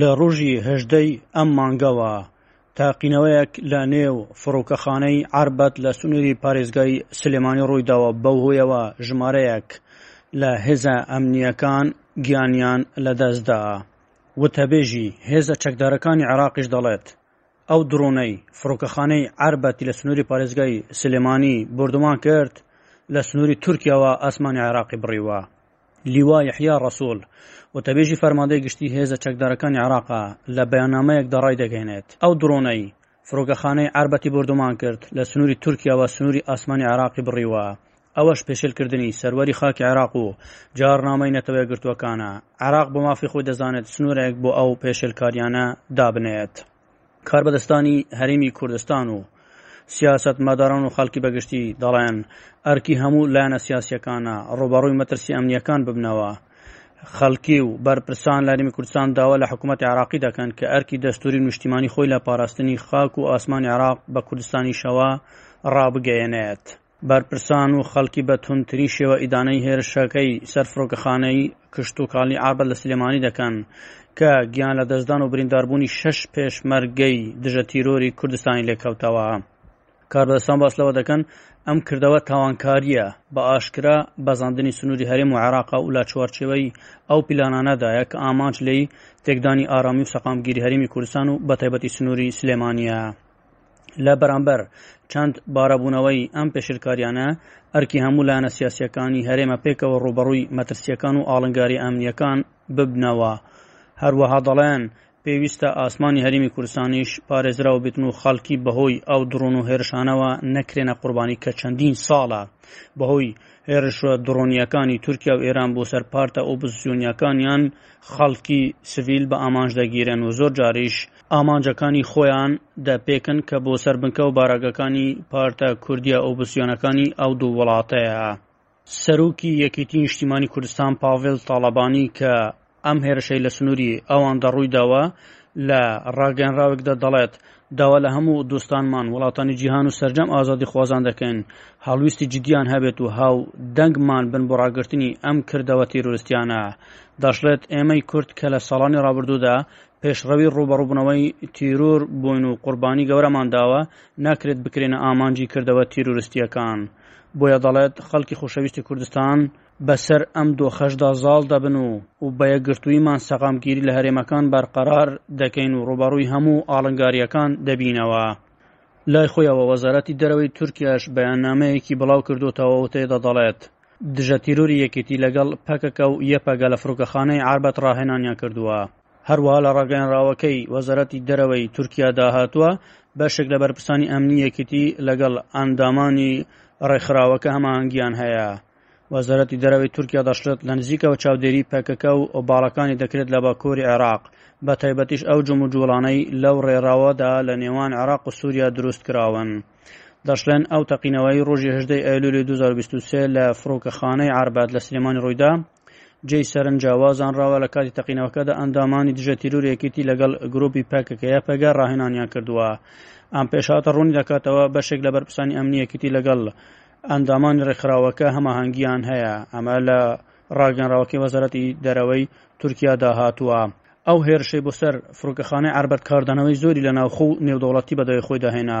لە ڕۆژی هەژدەی ئەم مانگەوە تاقینەوەیەک لە نێو فڕۆکەخانەی عربەت لە سنووری پارێزگای سلێمانی ڕوویداوە بەو هۆیەوە ژمارەیەک لە هێزە ئەمنیەکان گیانیان لەدەستدا وتەبێژی هێزە چەکدارەکانی عێراقیش دەڵێت ئەو دڕۆنەی فڕۆکەخانەی عەربە تی لە سنووری پارێزگای سلێمانی بۆردومان کرد، لە سنووری تورکیاوە ئاسمانی عێراقی بڕیوە. لیوا یەحیا ڕەسوڵ، وتەبێژی فەرماندەی گشتیی هێزە چەکدارەکانی عێراق لە بەیاننامەیەکدا ڕایدەگەیێنێت، ئەو دڕۆنەی فڕۆکەخانەی عەربە تی بۆردومان کرد، لە سنووری تورکیاوە سنووری ئاسمانی عێراقی بڕیوە ئەوەش پێشێلکردنی سەروەری خاکی عێراق و جاڕنامەی نەتەوەیەکگرتووەکانە، عێراق بە مافی خۆی دەزانێت سنوورێک بۆ ئەو پێشێلکارییانە دابنێت. کاربەدەستانی هەرێمی کوردستان و سیاسەتمەداران و خەڵکی بەگشتی دەڵێن، ئەرکی هەموو لایەنە سیاسییەکانە ڕووبەڕووی مەترسییە ئەمنییەکان ببنەوە. خەڵکی و بەرپرسان لە هەرێمی کوردستان داوا لە حکوومەتی عێراقی دەکەن کە ئەرکی دەستووری و نیشتیمانی خۆی لە پاراستنی خاک و ئاسمانی عێراق بە کوردستانیشەوە ڕابگەیەنێت. بەرپرسان و خەڵکی بە توندترین شێوە ئیدانەی هێرشەکەی سەر فڕۆکەخانەی کشتوکاڵی عابەت لە سلێمانی دەکەن کە گیان لە دەستدان و برینداربوونی شەش پێشمەرگەی دژە تیرۆری کوردستانی لێکەوتەوە. کاربەدەستان باس لەوە دەکەن ئەم کردەوە تاوانکاریە بە ئاشکرا بەزاندنی سنووری هەرێم و عێراقا و لە چوارچێوەی ئەو پیلانانەدایە کە ئامانج لێی تێکدانی ئارامی و سەقامگیری هەرێمی کوردستان و بەتایبەتی سنووری سلێمانیە. لە بەرامبەر چەند بارەبوونەوەی ئەم پێشلکاریانە ئەرکی هەموو لایەنە سیاسیەکانی هەرێمە پێکەوە ڕوبەڕووی مەترسیەکان و ئاڵنگاری ئەمنیەکان ببنەوە هەروەها دەڵێن پێویستە ئاسمانی هەرێمی کوردستانیش پارێزراو بێتن و خەڵکی بەهۆی ئەو دڕۆن و هێرشانەوە نەکرێنە قوربانی کە چەندین ساڵە بەهۆی هێرشوە دڕۆنیەکانی تورکیا و ئێران بۆ سەر پارتە ئۆپزسیۆنیەکانیان خەڵکی سڤیل بە ئامانج دەگیرێن و زۆر جاریش ئامانجەکانی خۆیان دە پێکن کە بۆ سەر بنکە و بارەگەکانی پارتە کوردیە ئۆبسیۆنەکانی ئەو دوو وڵاتەیە. سەرۆکی یەکێتی نیشتیمانی کوردستان پاڤێل تاڵەبانی کە ئەم هێرشەی لە سنووری ئەوان دە ڕووی داوە لە ڕاگەیەنراوێک دە دەڵێت داوا لە هەموو دۆستانمان وڵاتانی جیهان و سەرجەم ئازادی خوازان دەکەین هەڵویستی جدیان هەبێت و هاو دەنگمان بن بۆ ڕاگرتنی ئەم کردەوە تیرۆرستیانە دەشڵێت ئێمەی کورد کە لە ساڵانی ڕابردوودا پێشڕەوی ڕووبەڕووبوونەوەی تیرور بووین و قوربانی گەورەمان داوە، ناکرێت بکرێنە ئامانجی کردەوە تیرورستییەکان. بۆیە دەڵێت، خەڵکی خۆشەویستی کوردستان بەسەر ئەم دۆخەشدا زاڵ دەبن و و بە یەکگرتووییمان سەقامگیری لە هەرێمەکان بەرقەرار دەکەین و ڕووبەڕووی هەموو ئاڵنگارییەکان دەبینەوە. لای خۆیەوە وەزارەتی دەرەوەی تورکیاش بەیاننامەیەکی بڵاوکردۆتەوە و تێدا دەڵێت، دژەتیرۆری یەکێتی لەگەڵ پەکەکە و یەپەگە لە فڕۆکەخانەی عەربەت ڕاهێنانیان کردووە. هەروەها لە ڕاگەیەنراوەکەی وەزارەتی دەرەوەی تورکیادا هاتووە بەشێک لە بەرپرسانی ئەمنی یەکیتی لەگەڵ ئەندامانی ڕێکخراوەکە هەماهەنگیان هەیە. وەزارەتی دەرەوەی تورکیا دەشڵێت لە نزیکەوە چاودێری پەکەکە و ئۆباڵەکانی دەکرێت لە باکووری عێراق بە تایبەتیش ئەو جم و جوڵانەی لەو ڕێڕاوەدا لە نێوان عێراق و سووریا دروست کراون. دەشڵێن ئەو تەقینەوەی ڕۆژی هەژدەی ئەیلولی 2023 لە فڕۆکەخانەی عربەت لە سلێمانی ڕوویدا جێی سەرنجە وازانراوە لە کاتی تەقینەوەکەدا ئەندامانی دژە تیرور یەکیتی لەگەڵ گروپی پەکەکەیە پەگە ڕاهێنانیان کردووە ئەم پێشهاتە ڕوونی دەکاتەوە بەشێک لە بەرپرسانی ئەمنی یەکیتی لەگەڵ ئەندامانی ڕێکخراوەکە هەماهەنگیان هەیە ئەمە لە ڕاگەنراوەکەی وەزارەتی دەرەوەی تورکیادا هاتووە ئەو هێرشەی بۆ سەر فڕۆکەخانەی عەربەت کاردانەوەی زۆری لە ناوخۆ و نێودەوڵەتی بەدوای خۆیدا هێنا.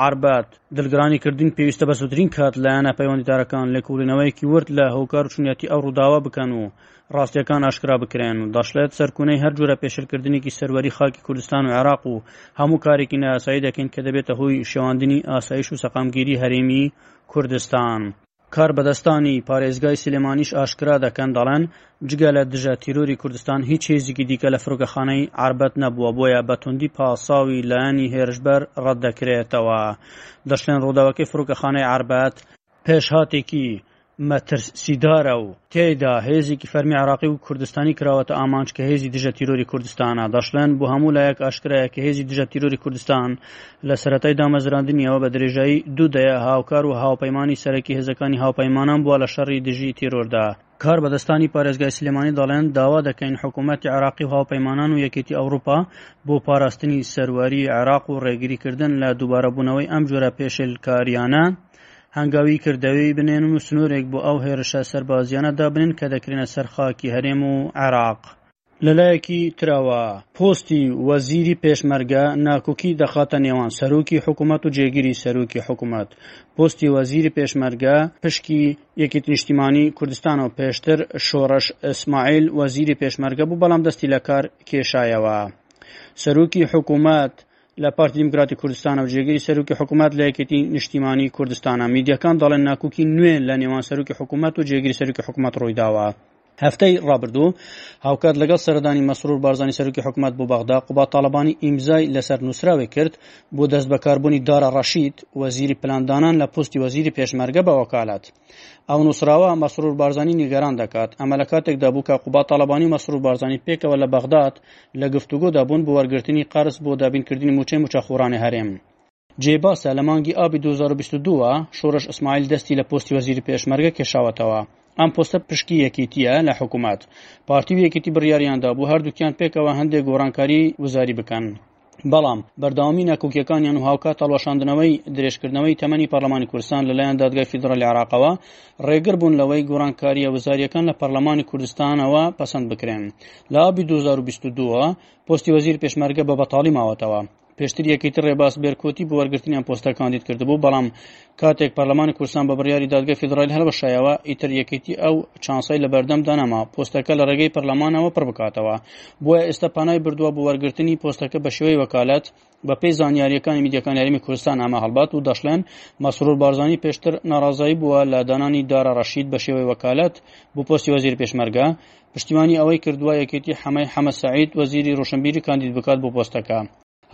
ئاربات، دڵگرانی کردن پێویستە بە زووترین کات لایەنە پەیوەندیدارەکان لێکوڵینەوەیەکی ورد لە هۆکار و چونیەتی ئەو ڕووداوە بکەن و ڕاستیەکان ئاشکرا بکرێن و دەشڵێت سەرکونەی هەر جۆرە پێشلکردنێکی سەروەری خاکی کوردستان و عێراق و هەموو کارێکی نایاسایی دەکەین کە دەبێتە هۆی شێواندنی ئاسایش و سەقامگیری هەرێمی کوردستان. کاربەدەستانی پارێزگای سلێمانیش ئاشکرا دەکەن، دەڵێن، جگە لە دژە تیرۆری کوردستان هیچ هێزیکی دیکە لە فرۆکەخانەی عەربەت نەبووە، بۆیە بە توندی پاساوی لایەنی هێرشبەر ڕەت دەکرێتەوە. دەشڵێن، ڕووداوەکەی فرۆکەخانەی عەربەت، پێشهاتێکی مەترسیدارە و تێیدا هێزیکی فەرمی عێراقی و کوردستانی کراوەتە ئامانج کە هێزی دژە تیرۆری کوردستانە دەشڵێن بۆ هەموو لایەک ئاشکرایە کە هێزی دژە تیرۆری کوردستان لە سەتای دامەزراندنیەوە بە درێژایی دوو دەیە هاوکار و هاوپەیمانانی سەرەکی هێزەکانی هاوپەیمانان بووە لە شەڕی دژی تیرۆردا کار بەدەستانی پارێزگای سلێمانی دەڵێن داوا دەکەین حکوومەتی عراقی و هاوپەیمانان و یەکێتی ئەوروپا بۆ پاراستنی سەرواری عێراق و ڕێگریکردن لە دووبارەبوونەوەی ئەم جۆرە پێشلکاریانە هەنگاوی کردەوەی بنێن و سنوورێک بۆ ئەو هێرشە سەربازیانە دابنێن کە دەکرێنە سەر خاکی هەرێم و عێراق. لەلایەکی ترەوە پۆستی وەزیری پێشمەرگە ناکۆکی دەخاتە نێوان سەرۆکی حکوومەت و جێگیری سەرۆکی حکوومەت. پۆستی وەزیری پێشمەرگە پشکی یەکێتی نیشتیمانی کوردستانە و پێشتر شۆڕش ئیسماعیل وەزیری پێشمەرگە بوو بەڵام دەستی لە کار کێشایەوە. سەرۆکی حکوومەت لە پارتی دیموکراتی کوردستانە و جێگری سەرروکی حکوومەت لە یەکێتی نیشتیمانی کوردستانە میدیەکان دەڵێن ناکوکی نوێ لە نێوان سەرروکی حکوومەت و جێگری سەرروکی حکوومەت ڕوویداوە هەفتەی ڕابردوو هاوکات لەگەڵ سەردانی مەسرور بارزانانی سەرکی حکوومەت بۆ بەغدا قوبا تاالبانی ئیمزای لەسەر نووسراوی کرد بۆ دەست بەکاربوونی دارە ڕەشید وەزیری پلاندانان لە پستی وەزیری پێشمەرگە بە وەکالات ئەو نووسراوە مەسرور بارزانانی نیگەران دەکات ئەمە لە کاتێکدا بوو کە قوبا تاالبانی و مەسرور بارزانانی پێکەوە لە بەغداد لە گفتوگۆدا بوون بۆ وەرگرتنی قەرز بۆ دابینکردنی مووچەی مووچەخۆرانی هەرێم. جێی باسە لە مانگی ئابی دوو هەزار و بیست و دوو ەوە شۆڕش ئیسماعیل دەستی لە پۆستی وەزیری پێشمەرگە کێشاوەتەوە، ئەم پۆستە پشکی یەکێتییە لە حکومەت، پارتی و یەکێتی بڕیاریان دابوو هەردووکیان پێکەوە هەندێک گۆڕانکاری وزاری بکەن، بەڵام بەردەوامی ناکۆکییەکانیان و هاوکات هەڵوەشاندنەوەی درێژکردنەوەی تەمەنی پەرلەمانی کوردستان لەلایەن دادگای فیدڕالی عێراقەوە، ڕێگر بوون لەوەی گۆڕانکارییە وزارییەکان لە پەرلەمانی کوردستانەوە پەسەند بکرێن لە ئابی 2022ەوە پۆستی وەزیر پێشمەرگە بە بەتاڵی ماوەتەوە پێشتر یەکیتر ڕێباس بێرکۆتی بۆ وەرگرتنی ئەم پۆستە کاندید کردبوو بەڵام کاتێک پەرلەمانی کوردستان بە بڕیاری دادگەی فیدرالی هەڵبەشایەوە ئیتر یەکێتی ئەو چانسای لە بەردەم داناما پۆستەکە لە ڕێگەی پەرلەمانەوە پڕ بکاتەوە بۆیە ئێستا پانای بردووە بۆ وەرگرتنی پۆستەکە بە شێوەی وەکالەت بەپێی زانیارییەکانی میدیاکانی هەرێمی کوردستان ئەمە هەڵبات و دەشڵێن، مەسرور بارزانی پێشتر ناڕازایی بووە لە دانانی دارا ڕەشید بە شێوەی وەکالەت بۆ پۆستی وەزیری پێشمەرگە، پشتیوانی ئەوەی کردووە یەکێتی حەمەی حەمە سەعید وەزیری ڕۆشنبیری کاندید بکات بۆ پۆستەکە.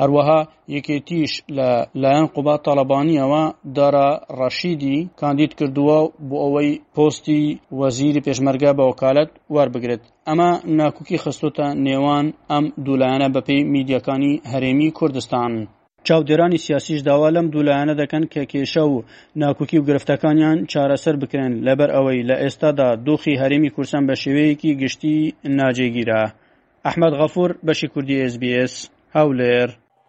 هەروەها یەکێتیش لە لایەن قوباد تاڵەبانییەوە دارا ڕەشیدی کاندید کردووە بۆ ئەوەی پۆستی وەزیری پێشمەرگە بە وەکالەت وەربگرێت. ئەمە ناکوکی خستۆتە نێوان ئەم دوو لایەنە بەپێی میدیاکانی هەرێمی کوردستان. چاودێرانی سیاسیش داوا لەم دوو لایەنە دەکەن کە کێشە و ناکوکی و گرفتەکانیان چارەسەر بکرێن، لەبەر ئەوەی لە ئێستادا دۆخی هەرێمی کوردستان بە شێوەیەکی گشتی ناجێگیرە. ئەحمەد غەفور، بەشی کوردی ئێس بی ئێس، هەولێر.